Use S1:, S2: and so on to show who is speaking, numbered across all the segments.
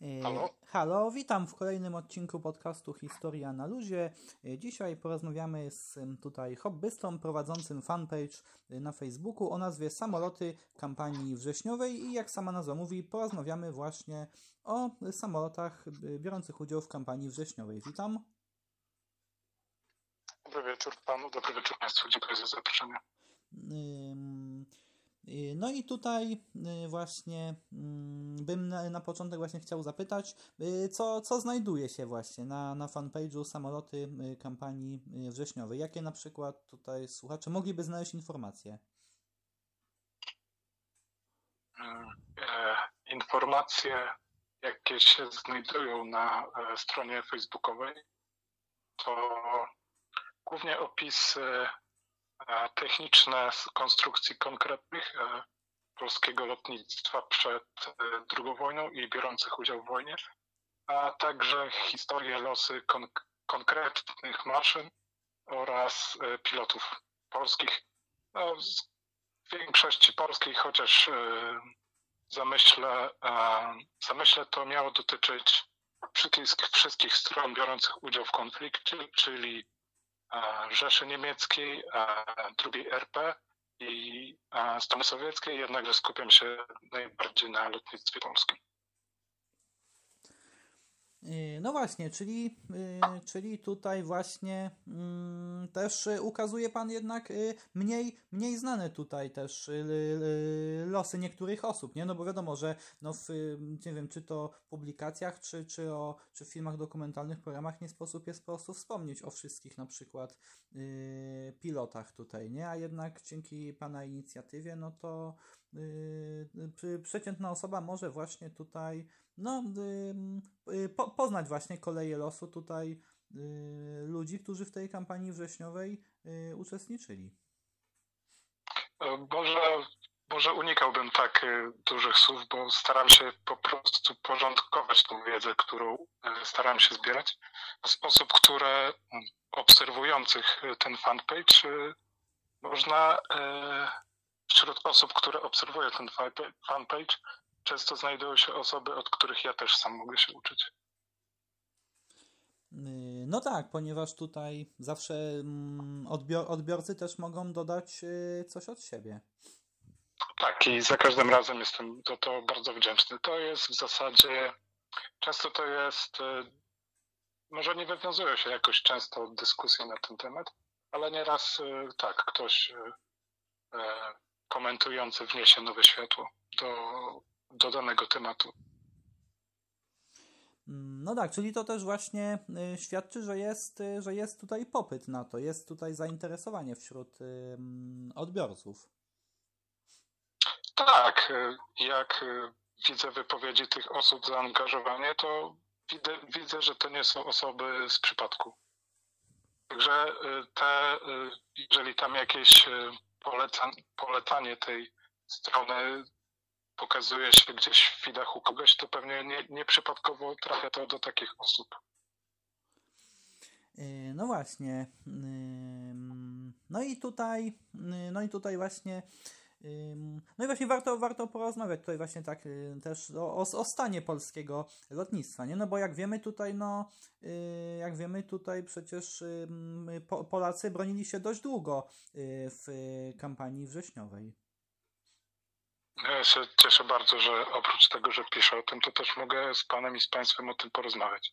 S1: E, halo?
S2: Halo, witam w kolejnym odcinku podcastu Historia na luzie. E, dzisiaj porozmawiamy z tutaj hobbystą prowadzącym fanpage e, na Facebooku o nazwie Samoloty kampanii wrześniowej i jak sama nazwa mówi, porozmawiamy właśnie o samolotach biorących udział w kampanii wrześniowej. Witam.
S1: Dobry wieczór panu, dobry wieczór państwu, dziękuję za zaproszenie.
S2: Y, no i tutaj y, właśnie mm, bym na, początek właśnie chciał zapytać, y, co, co znajduje się właśnie na, na fanpage'u samoloty kampanii wrześniowej? Jakie na przykład tutaj słuchacze mogliby znaleźć informacje?
S1: E, informacje, jakie się znajdują na e, stronie facebookowej, to głównie opisy techniczne z konstrukcji konkretnych e, polskiego lotnictwa przed II e, wojną i biorących udział w wojnie, a także historię, losy kon konkretnych maszyn oraz e, pilotów polskich. No, w większości polskiej, chociaż zamyśle, zamyśle to miało dotyczyć wszystkich, wszystkich stron biorących udział w konflikcie, czyli Rzeszy Niemieckiej, drugiej RP i Stany Sowieckie, jednakże skupiam się najbardziej na lotnictwie polskim.
S2: Y, no właśnie, czyli, y, czyli tutaj właśnie mm, też ukazuje Pan jednak y, mniej, mniej znane tutaj też losy niektórych osób, nie? No bo wiadomo, że no w, nie wiem, czy to publikacjach, czy, czy, o, czy w filmach dokumentalnych, programach nie sposób jest po prostu wspomnieć o wszystkich na przykład pilotach tutaj, nie? A jednak dzięki Pana inicjatywie, no to przeciętna osoba może właśnie tutaj no, y, po, poznać właśnie koleje losu tutaj y, ludzi, którzy w tej kampanii wrześniowej y, uczestniczyli.
S1: E, może, może unikałbym tak dużych słów, bo staram się po prostu porządkować tą wiedzę, którą e, staram się zbierać w sposób, które obserwujących ten fanpage można wśród osób, które obserwują ten fanpage, często znajdują się osoby, od których ja też sam mogę się uczyć.
S2: No tak, ponieważ tutaj zawsze mm, odbior odbiorcy też mogą dodać y, coś od siebie.
S1: Tak, i za każdym razem jestem za to bardzo wdzięczny. To jest w zasadzie, często to jest, y, może nie wywiązują się jakoś często dyskusje na ten temat, ale nieraz y, tak, ktoś komentujący wniesie nowe światło do do danego tematu.
S2: No tak, czyli to też właśnie y, świadczy, że jest, y, że jest tutaj popyt na to, jest tutaj zainteresowanie wśród odbiorców.
S1: Tak, y, jak widzę wypowiedzi tych osób, zaangażowanie, to widzę, widzę że to nie są osoby z przypadku. Także te, jeżeli tam jakieś poleca, polecanie tej strony pokazuje się gdzieś w feedach u kogoś, to pewnie nie, nieprzypadkowo trafia to do takich osób.
S2: Yy, no właśnie. Yy, no i tutaj, yy, no i tutaj właśnie no i właśnie warto, warto porozmawiać tutaj właśnie tak też o, o, stanie polskiego lotnictwa, nie? No bo jak wiemy tutaj, no jak wiemy tutaj przecież Polacy bronili się dość długo w kampanii wrześniowej.
S1: Ja się cieszę bardzo, że oprócz tego, że piszę o tym, to też mogę z Panem i z Państwem o tym porozmawiać.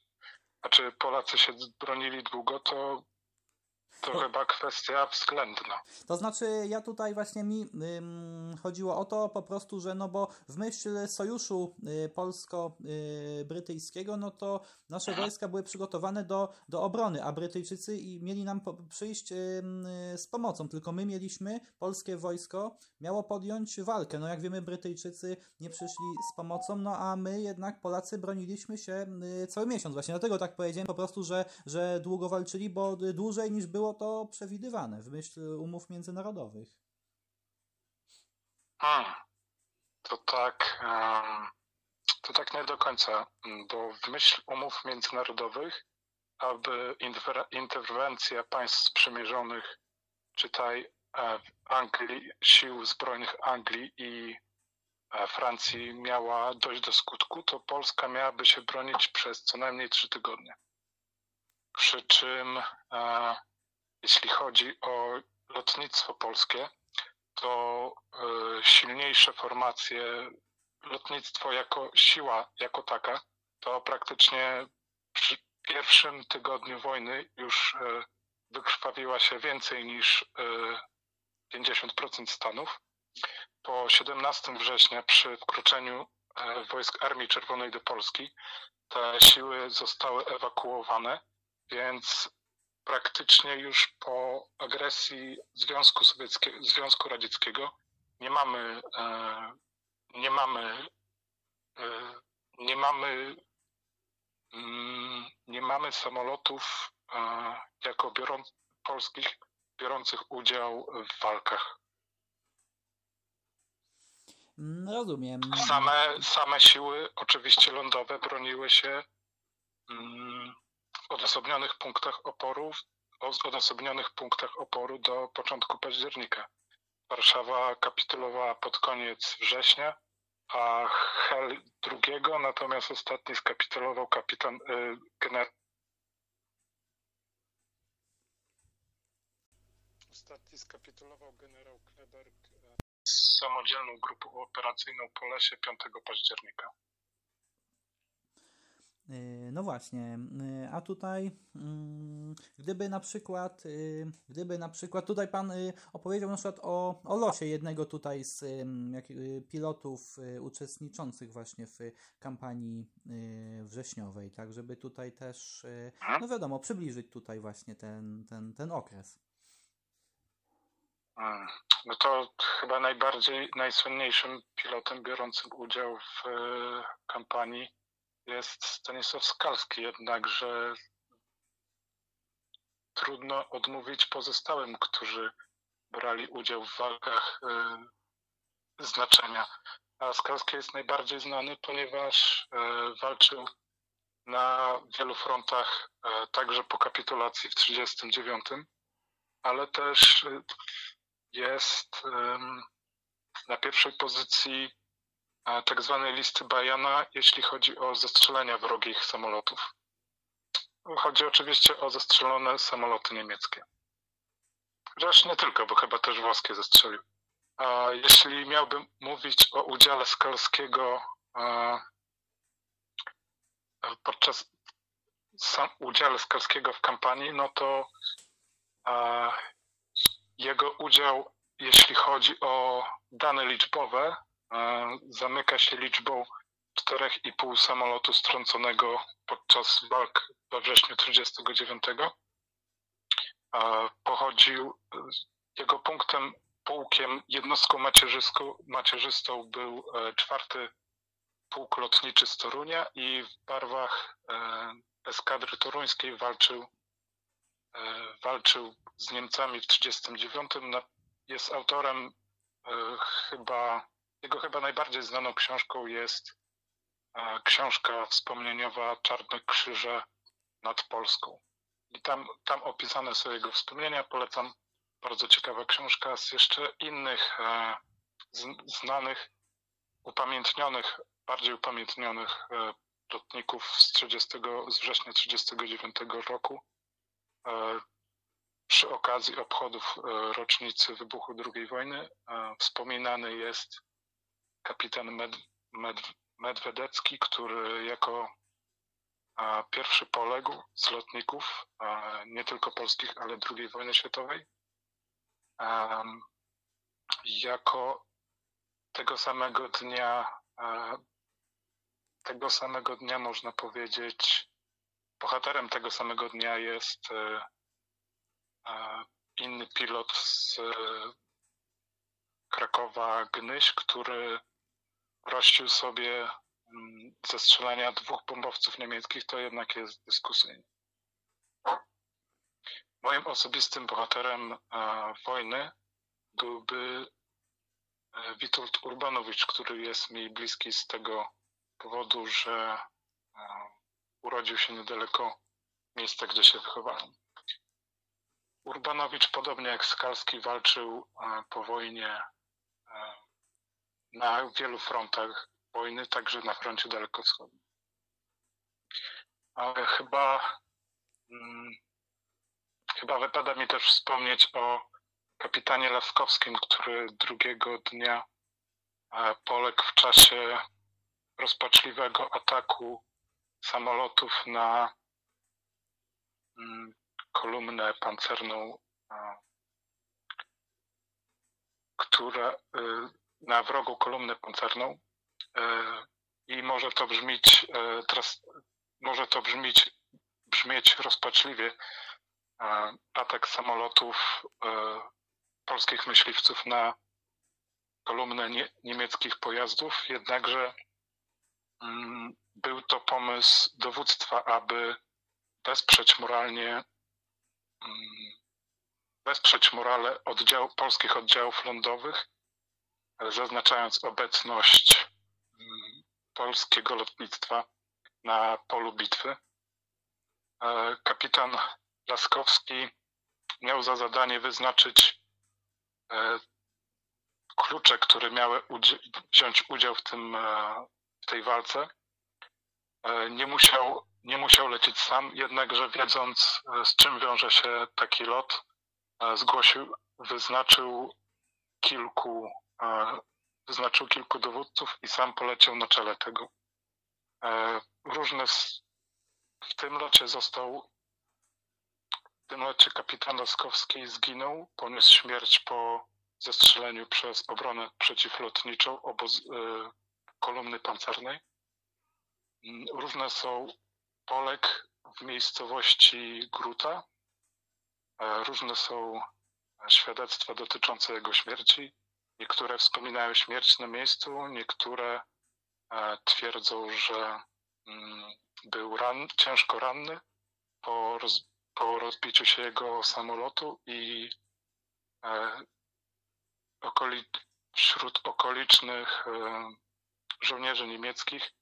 S1: Znaczy Polacy się bronili długo, to to chyba kwestia względna.
S2: To znaczy, ja tutaj właśnie mi ym, chodziło o to po prostu, że no bo w myśl sojuszu y, polsko-brytyjskiego, y, no to nasze mhm. wojska były przygotowane do, do obrony, a Brytyjczycy i mieli nam po, przyjść y, z pomocą, tylko my mieliśmy, polskie wojsko miało podjąć walkę. No jak wiemy, Brytyjczycy nie przyszli z pomocą, no a my jednak Polacy broniliśmy się y, cały miesiąc. Właśnie dlatego tak powiedziałem po prostu, że, że długo walczyli, bo dłużej niż było było to przewidywane w myśl umów międzynarodowych.
S1: To tak, to tak nie do końca, bo w myśl umów międzynarodowych, aby interwencja państw sprzymierzonych, czytaj e, Anglii, sił zbrojnych Anglii i Francji miała dojść do skutku, to Polska miałaby się bronić przez co najmniej trzy tygodnie. Przy czym, e, jeśli chodzi o lotnictwo polskie, to e, silniejsze formacje, lotnictwo jako siła, jako taka, to praktycznie przy pierwszym tygodniu wojny już e, wykrwawiła się więcej niż 50% e, Stanów. Po 17 września przy wkroczeniu wojsk Armii Czerwonej do Polski te siły zostały ewakuowane, więc praktycznie już po agresji Związku Sowieckiego, Związku Radzieckiego nie mamy, nie mamy, nie mamy Mm, nie mamy samolotów jako biorąc, polskich biorących udział w walkach.
S2: Mm, rozumiem.
S1: Same, same siły, oczywiście lądowe, broniły się mm, w odosobnionych punktach oporu, w odosobnionych punktach oporu do początku października. Warszawa kapitulowała pod koniec września, a Hel drugiego, natomiast ostatni skapitulował kapitan y, generał. Ostatni skapitulował generał Kleberg z samodzielną grupą operacyjną po lesie 5 października.
S2: Y, no właśnie, y, a tutaj mm, gdyby na przykład, y, gdyby na przykład tutaj pan opowiedział na przykład o, o losie jednego tutaj z jak, pilotów uczestniczących właśnie w kampanii wrześniowej, tak żeby tutaj też, no wiadomo, przybliżyć tutaj właśnie ten, ten, ten okres.
S1: No to chyba najbardziej, najsłynniejszym pilotem biorącym udział w kampanii jest Stanisław Skalski, jednakże trudno odmówić pozostałym, którzy brali udział w walkach y, znaczenia. A Skalski jest najbardziej znany, ponieważ y, walczył na wielu frontach, y, także po kapitulacji w 1939, ale też jest na pierwszej pozycji tak zwanej listy Bajana, jeśli chodzi o zestrzelenia wrogich samolotów. Chodzi oczywiście o zestrzelone samoloty niemieckie. Zresztą nie tylko, bo chyba też włoskie zestrzelił. A jeśli miałbym mówić o udziale Skalskiego podczas udziale Skalskiego w kampanii, no to jego udział, jeśli chodzi o dane liczbowe, zamyka się liczbą 4,5 samolotu strąconego podczas walk we wrześniu 1939. Pochodził, jego punktem, pułkiem, jednostką macierzystą, był e, czwarty pułk lotniczy z Torunia i w barwach e, eskadry toruńskiej walczył, e, walczył z Niemcami w 1939. Jest autorem chyba jego chyba najbardziej znaną książką jest e, książka wspomnieniowa Czarne Krzyże nad Polską. I tam, tam opisane są jego wspomnienia. Polecam. Bardzo ciekawa książka z jeszcze innych e, znanych, upamiętnionych, bardziej upamiętnionych e, lotników z, 30, z września 1939 roku. Przy okazji obchodów rocznicy wybuchu II wojny wspominany jest kapitan Med, Med, Medwedecki, który jako pierwszy poległ z lotników, nie tylko polskich, ale II wojny światowej. Jako tego samego dnia, tego samego dnia można powiedzieć, bohaterem tego samego dnia jest e, inny pilot z Krakowa Gnyś, który prościł sobie mm, zestrzelenia dwóch bombowców niemieckich, to jednak jest dyskusyjne. Moim osobistym bohaterem e, wojny byłby e, Witold Urbanowicz, który jest mi bliski z tego powodu, że e, urodził się niedaleko miejsca, gdzie się wychowałem. Urbanowicz, podobnie jak Skalski, walczył po wojnie na wielu frontach wojny, także na froncie dalekowschodnim. Ale chyba, hmm, chyba wypada mi też wspomnieć o kapitanie Laskowskim, który drugiego dnia e, poległ w czasie rozpaczliwego ataku samolotów na mm, kolumnę pancerną, która y, na wrogu kolumnę pancerną y, i może to brzmieć y, teraz może to brzmieć, brzmieć rozpaczliwie atak samolotów polskich myśliwców na kolumnę nie, niemieckich pojazdów, jednakże mm, był to pomysł dowództwa, aby wesprzeć moralnie mm, wesprzeć morale oddział, polskich oddziałów lądowych, zaznaczając obecność mm, polskiego lotnictwa na polu bitwy. E, kapitan Laskowski miał za zadanie wyznaczyć e, klucze, które miały wziąć udział w, tym, e, w tej walce. Nie musiał, nie musiał lecieć sam, jednakże wiedząc z czym wiąże się taki lot, zgłosił, wyznaczył kilku, wyznaczył kilku dowódców i sam poleciał na czele tego. Różne w tym locie został w tym locie kapitan Laskowski zginął, poniósł śmierć po zestrzeleniu przez obronę przeciwlotniczą obóz, y, kolumny pancernej. Różne są Polek w miejscowości Gruta. E, różne są świadectwa dotyczące jego śmierci. Niektóre wspominają śmierć na miejscu, niektóre e, twierdzą, że mm, był ran, ciężko ranny po, roz, po rozbiciu się jego samolotu i e, okoli, wśród okolicznych e, żołnierzy niemieckich,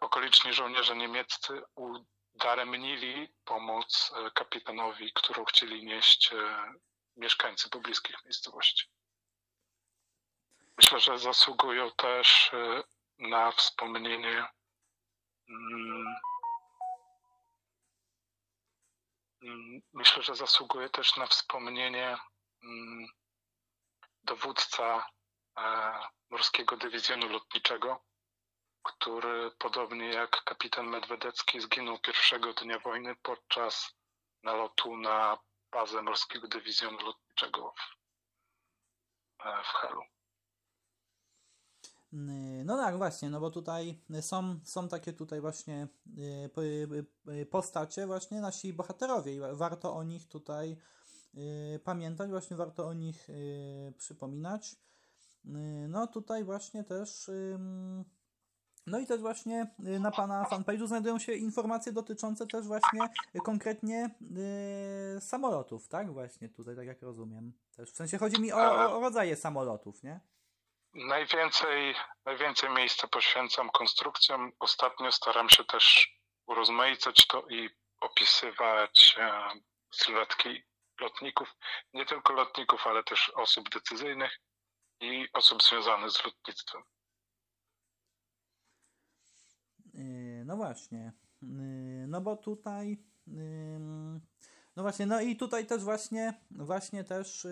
S1: okoliczni żołnierze niemieccy udaremnili pomoc kapitanowi, którą chcieli nieść mieszkańcy pobliskich miejscowości. Myślę, że zasługują też e, na wspomnienie mm, mm, Myślę, że zasługuje też na wspomnienie mm, dowódca Morskiego Dywizjonu Lotniczego, który podobnie jak kapitan Medwedecki zginął pierwszego dnia wojny podczas nalotu na bazę Morskiego Dywizjonu Lotniczego w, w Helu.
S2: No tak, właśnie, no bo tutaj są, są takie tutaj właśnie y, y, postacie, właśnie nasi bohaterowie i warto o nich tutaj y, pamiętać, właśnie warto o nich przypominać. No tutaj właśnie też no i też właśnie na Pana fanpage'u znajdują się informacje dotyczące też właśnie konkretnie samolotów, tak? Właśnie tutaj, tak jak rozumiem. Też w sensie chodzi mi o, o rodzaje samolotów, nie?
S1: Najwięcej, najwięcej miejsca poświęcam konstrukcjom. Ostatnio staram się też urozmaicać to i opisywać e, sylwetki lotników. Nie tylko lotników, ale też osób decyzyjnych i osób związanych z lotnictwem.
S2: Yy, no właśnie. Yy, no bo tutaj no właśnie, no i tutaj też właśnie, właśnie też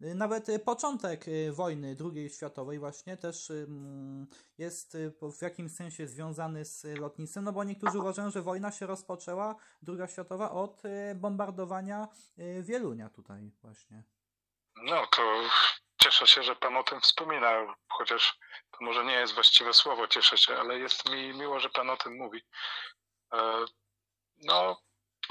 S2: yy, nawet początek wojny II światowej właśnie też jest w jakimś sensie związany z lotnictwem, no bo niektórzy uważają, że wojna się rozpoczęła, II światowa, od bombardowania Wielunia tutaj właśnie.
S1: No to cieszę się, że Pan o tym wspomina, chociaż to może nie jest właściwe słowo, cieszę się, ale jest mi miło, że Pan o tym mówi. E, no,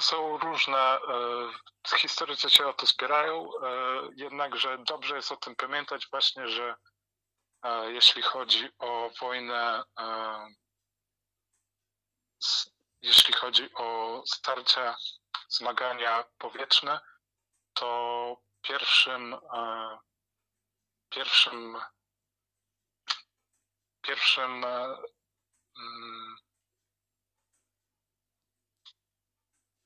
S1: są różne, e, historycy się o to spierają, e, jednakże dobrze jest o tym pamiętać właśnie, że jeśli chodzi o wojnę, jeśli chodzi o starcia, zmagania powietrzne, to pierwszym pierwszym pierwszym e, mm,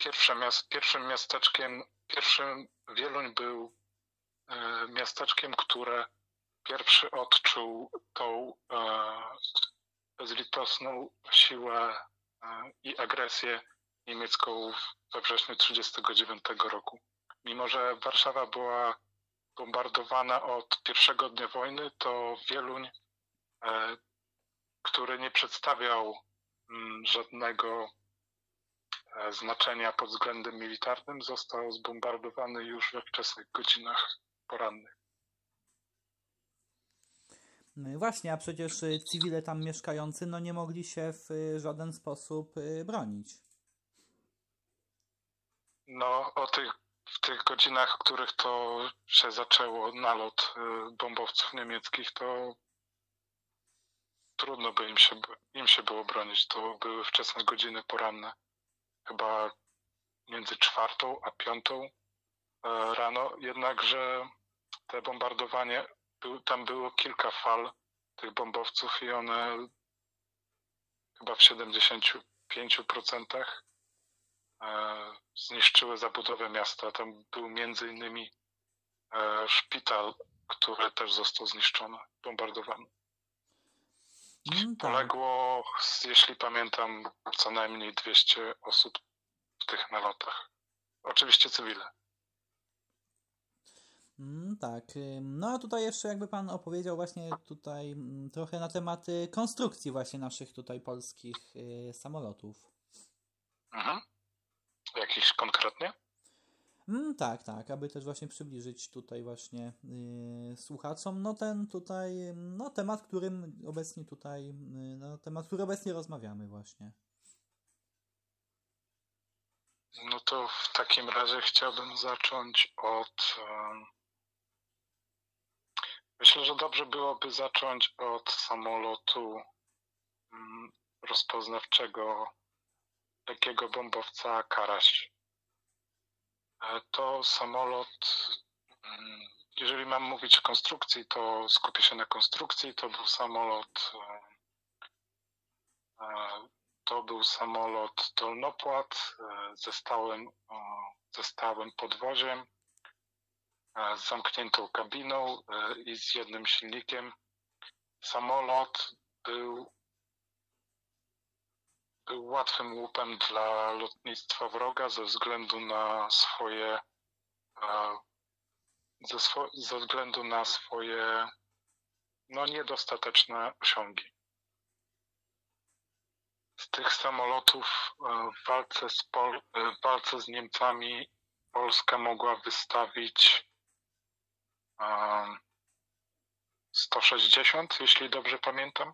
S1: pierwszym, miast, pierwszym miasteczkiem, pierwszym Wieluń był e, miasteczkiem, które pierwszy odczuł tą bezlitosną siłę i agresję niemiecką we wrześniu 1939 roku. Mimo, że Warszawa była bombardowana od pierwszego dnia wojny, to Wieluń, e, który nie przedstawiał mm, żadnego e, znaczenia pod względem militarnym, został zbombardowany już we wczesnych godzinach porannych.
S2: No właśnie, a przecież y, cywile tam mieszkający no nie mogli się w y, żaden sposób y, bronić.
S1: No, o tych, w tych godzinach, w których to się zaczęło, nalot bombowców niemieckich, to trudno by im się, im się było bronić. To były wczesne godziny poranne. Chyba między czwartą a piątą e, rano. Jednakże te bombardowanie tam było kilka fal tych bombowców i one chyba w 75% e, zniszczyły zabudowę miasta. Tam był między innymi e, szpital, który też został zniszczony, bombardowany. Mm, tak. Poległo, jeśli pamiętam, co najmniej 200 osób w tych nalotach. Oczywiście cywile.
S2: Mm, tak. No a tutaj jeszcze jakby Pan opowiedział właśnie tutaj mm, trochę na tematy konstrukcji właśnie naszych tutaj polskich y, samolotów.
S1: Mhm. Jakiś konkretnie?
S2: Mm, tak, tak, aby też właśnie przybliżyć tutaj właśnie yy, słuchaczom, no ten tutaj, no temat, którym obecnie tutaj, yy, no temat, który obecnie rozmawiamy właśnie.
S1: No to w takim razie chciałbym zacząć od yy Myślę, że dobrze byłoby zacząć od samolotu mm, rozpoznawczego lekkiego bombowca Karaś. E, to samolot, mm, jeżeli mam mówić o konstrukcji, to skupię się na konstrukcji. To był samolot, e, e, to był samolot dolnopłat ze stałym, ze stałym podwoziem z zamkniętą kabiną i z jednym silnikiem. Samolot był, był łatwym łupem dla lotnictwa wroga ze względu na swoje e, ze, swo, ze względu na swoje no, niedostateczne osiągi. Z tych samolotów e, w walce z, Pol, w walce z Niemcami Polska mogła wystawić 160, jeśli dobrze pamiętam.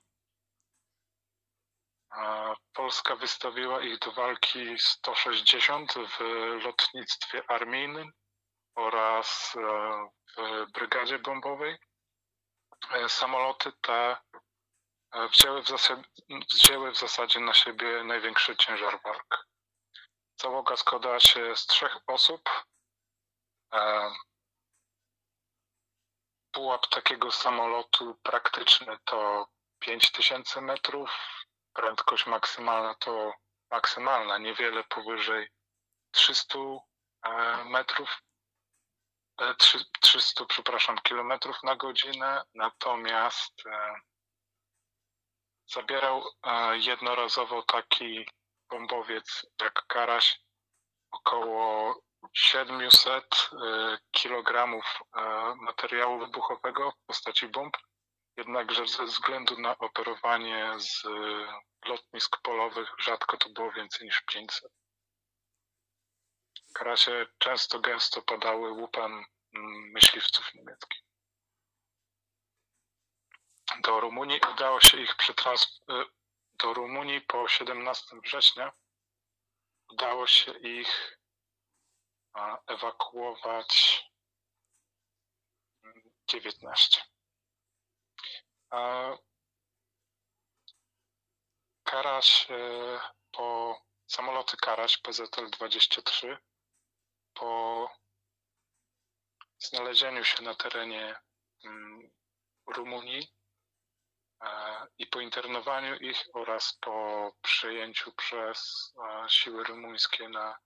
S1: Polska wystawiła ich do walki 160 w lotnictwie armijnym oraz e, w brygadzie bombowej. E, samoloty te e, wzięły w, zasadzie, wzięły w zasadzie na siebie największy ciężar walk. Załoga składa się z trzech osób pułap takiego samolotu praktyczny to 5000 metrów, prędkość maksymalna to maksymalna, niewiele powyżej 300 e, metrów, 300, e, przepraszam, kilometrów na godzinę, natomiast e, zabierał jednorazowo taki bombowiec jak Karaś około 700 e, kilogramów e, materiału wybuchowego w postaci bomb, jednakże ze względu na operowanie z lotnisk polowych rzadko to było więcej niż 500. Karasie często gęsto padały łupem mm, myśliwców niemieckich. Do Rumunii udało się ich przetrans... E, do Rumunii po 17 września udało się ich ewakuować 19. Karaś e, po samoloty Karaś PZL-23 po znalezieniu się na terenie mm, Rumunii e, i po internowaniu ich oraz po przyjęciu przez siły rumuńskie na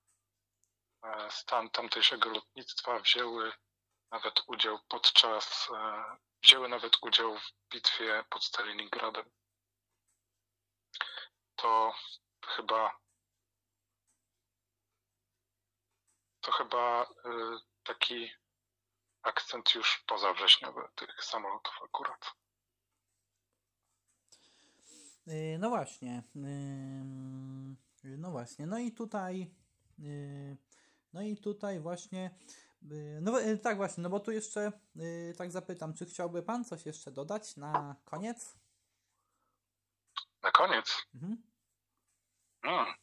S1: stan tamtejszego lotnictwa wzięły nawet udział podczas e, wzięły nawet udział w bitwie pod Stalingradem. To chyba to chyba y, taki akcent już pozawrześniowy tych samolotów akurat.
S2: Y, no właśnie. No właśnie. No i tutaj no i tutaj właśnie no tak właśnie, no bo tu jeszcze tak zapytam, czy chciałby pan coś jeszcze dodać na koniec?
S1: Na koniec? Mhm. Hmm.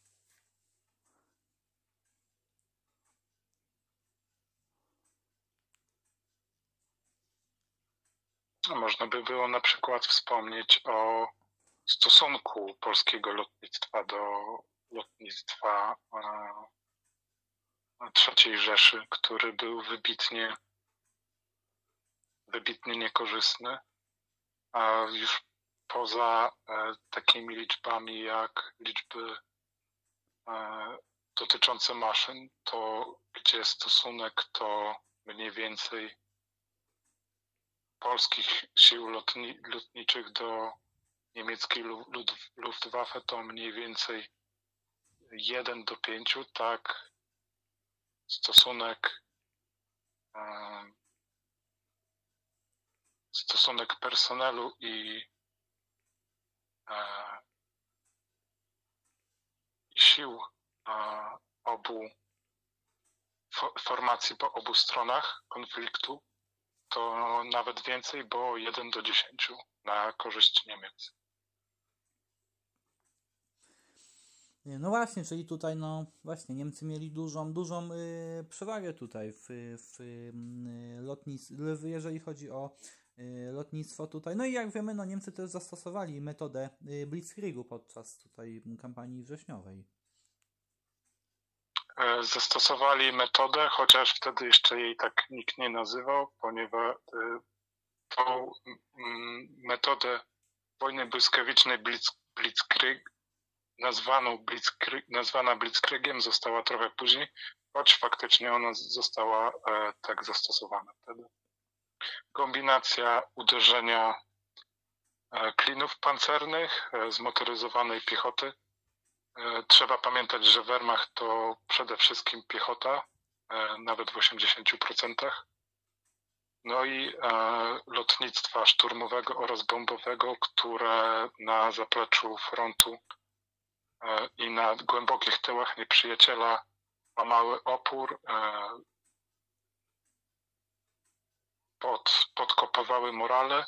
S1: Można by było na przykład wspomnieć o stosunku polskiego lotnictwa do lotnictwa III Rzeszy, który był wybitnie, wybitnie niekorzystny, a już poza e, takimi liczbami jak liczby e, dotyczące maszyn, to gdzie stosunek to mniej więcej polskich sił lotni, lotniczych do niemieckiej Luftwaffe to mniej więcej 1 do 5, tak stosunek stosunek personelu i, i sił obu formacji po obu stronach konfliktu to nawet więcej, bo 1 do 10 na korzyść Niemiec.
S2: No właśnie, czyli tutaj no właśnie Niemcy mieli dużą, dużą y, przewagę tutaj w, w y, lotnictwie, jeżeli chodzi o y, lotnictwo tutaj. No i jak wiemy, no Niemcy też zastosowali metodę y, Blitzkriegu podczas tutaj kampanii wrześniowej.
S1: E, zastosowali metodę, chociaż wtedy jeszcze jej tak nikt nie nazywał, ponieważ e, tą metodę wojny błyskawicznej Blitzkrieg, nazwaną Blitzkrieg, nazwana Blitzkriegiem została trochę później, choć faktycznie ona została e, tak zastosowana wtedy. Kombinacja uderzenia klinów pancernych, zmotoryzowanej piechoty E, trzeba pamiętać, że Wehrmacht to przede wszystkim piechota, e, nawet w 80%. No i e, lotnictwa szturmowego oraz bombowego, które na zapleczu frontu i na głębokich tyłach nieprzyjaciela łamały opór, pod, podkopywały morale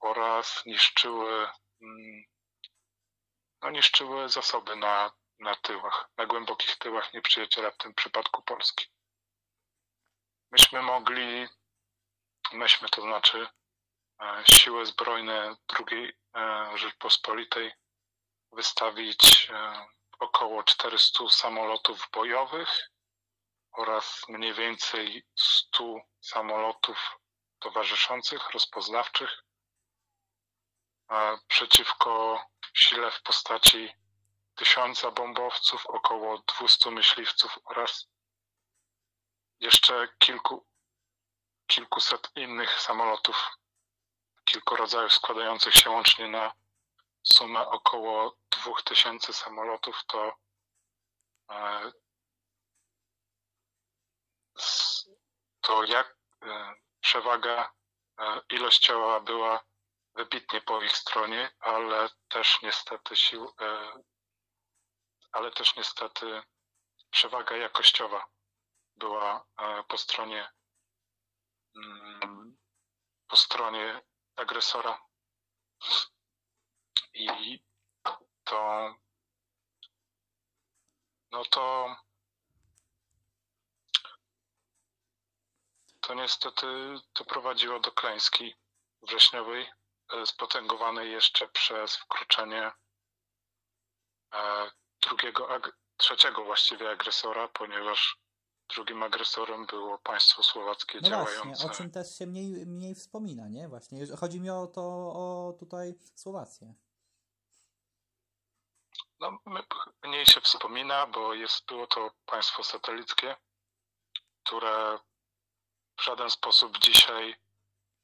S1: oraz niszczyły mm, no, niszczyły zasoby na, na tyłach, na głębokich tyłach nieprzyjaciela, w tym przypadku Polski. Myśmy mogli, myśmy to znaczy e, siły zbrojne II e, Rzeczpospolitej wystawić e, około 400 samolotów bojowych oraz mniej więcej 100 samolotów towarzyszących, rozpoznawczych przeciwko sile w postaci tysiąca bombowców, około 200 myśliwców oraz jeszcze kilku, kilkuset innych samolotów, kilku rodzajów składających się łącznie na sumę około 2000 samolotów, to e, to jak e, przewaga e, ilościowa była wybitnie po ich stronie, ale też niestety sił, ale też niestety przewaga jakościowa była po stronie mm, po stronie agresora i to no to to niestety to prowadziło do klęski wrześniowej E, spotęgowanej jeszcze przez wkroczenie e, drugiego, trzeciego właściwie agresora, ponieważ drugim agresorem było państwo słowackie
S2: no
S1: działające.
S2: Właśnie, o czym też się mniej, mniej wspomina, nie? Właśnie, chodzi mi o to, o tutaj Słowację.
S1: No, mniej się wspomina, bo jest, było to państwo satelickie, które w żaden sposób dzisiaj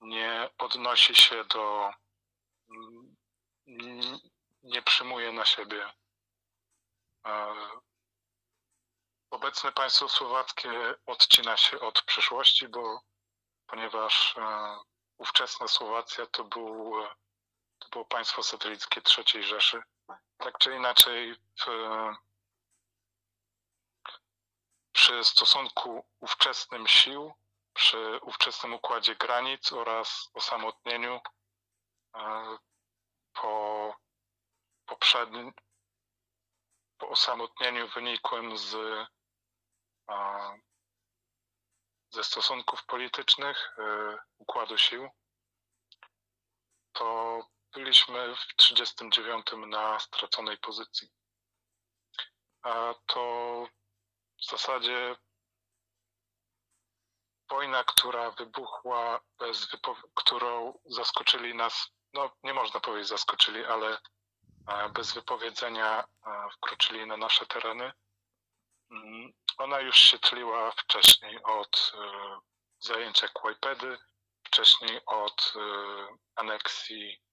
S1: nie odnosi się do, nie przyjmuje na siebie. E, Obecne państwo słowackie odcina się od przyszłości, bo ponieważ e, ówczesna Słowacja to, był, to było państwo satelickie III Rzeszy. Tak czy inaczej, w, przy stosunku ówczesnym sił, przy ówczesnym układzie granic oraz osamotnieniu e, po poprzednim, po osamotnieniu wynikłym z a, ze stosunków politycznych, e, układu sił, to byliśmy w 39 na straconej pozycji. A to w zasadzie wojna, która wybuchła bez którą zaskoczyli nas, no nie można powiedzieć zaskoczyli, ale e, bez wypowiedzenia e, wkroczyli na nasze tereny. Mm, Ona już się tliła wcześniej od e, zajęcia Kłajpedy, wcześniej od aneksji,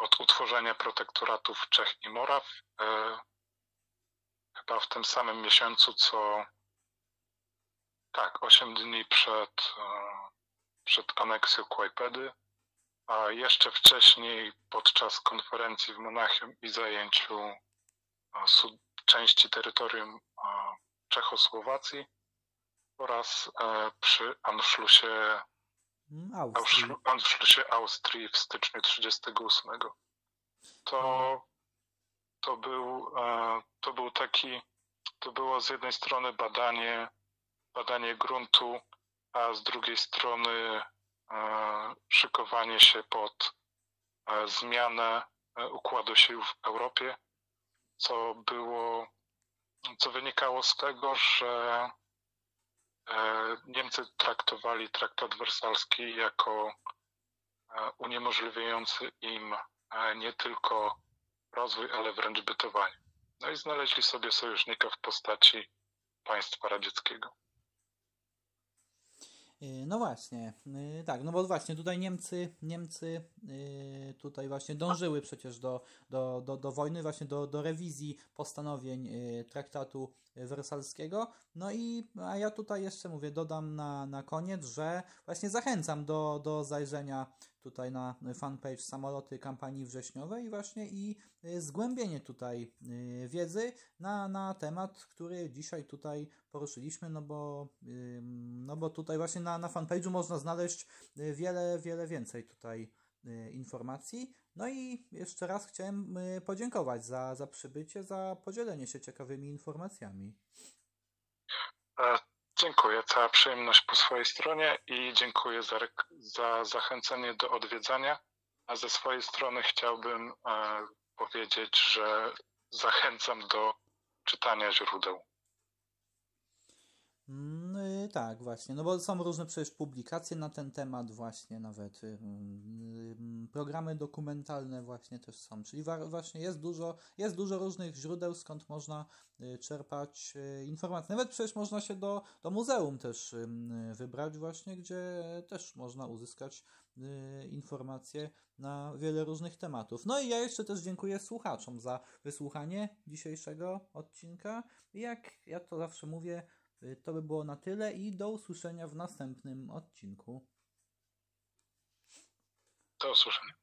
S1: od utworzenia protektoratów Czech i Moraw. e, Chyba w tym samym miesiącu, co tak, 8 dni przed, e, przed aneksją Kłajpedy, a jeszcze wcześniej podczas konferencji w Monachium i zajęciu e, części terytorium Czechosłowacji oraz przy Anschlussie,
S2: Mm, Austrii.
S1: Anschlussie Austrii w styczniu 38. To, to, był, e, to był taki, to było z jednej strony badanie, badanie gruntu, a z drugiej strony e, szykowanie się pod e, zmianę układu sił w Europie, co było, co wynikało z tego, że Niemcy traktowali traktat wersalski jako e, uniemożliwiający im e, nie tylko rozwój, ale wręcz bytowanie. No i znaleźli sobie sojusznika w postaci państwa radzieckiego.
S2: No właśnie, tak, no bo właśnie tutaj Niemcy, Niemcy tutaj właśnie dążyły przecież do, do, do, do wojny, właśnie do, do rewizji postanowień y, traktatu wersalskiego. No i a ja tutaj jeszcze mówię, dodam na, na koniec, że właśnie zachęcam do, do zajrzenia tutaj na fanpage Samoloty kampanii wrześniowej właśnie i y, zgłębienie tutaj y, wiedzy na, na temat, który dzisiaj tutaj poruszyliśmy, no bo, ym, no bo tutaj właśnie na, na fanpage'u można znaleźć y, wiele, wiele więcej tutaj y, informacji. No i jeszcze raz chciałem y, podziękować za, za przybycie, za podzielenie się ciekawymi informacjami.
S1: E, Dziękuję, cała przyjemność po swojej stronie i dziękuję za, za zachęcenie do odwiedzania. A ze swojej strony chciałbym e, powiedzieć, że zachęcam do czytania źródeł.
S2: Mm, tak, właśnie, no bo są różne przecież publikacje na ten temat, właśnie nawet y, y, programy dokumentalne właśnie też są, czyli wa- właśnie jest dużo, jest dużo różnych źródeł, skąd można y, czerpać informacje. Nawet przecież można się do, do muzeum też wybrać właśnie, gdzie też można uzyskać informacje na wiele różnych tematów. No i ja jeszcze też dziękuję słuchaczom za wysłuchanie dzisiejszego odcinka. Jak ja to zawsze mówię, to by było na tyle i do usłyszenia w następnym odcinku.
S1: Do usłyszenia.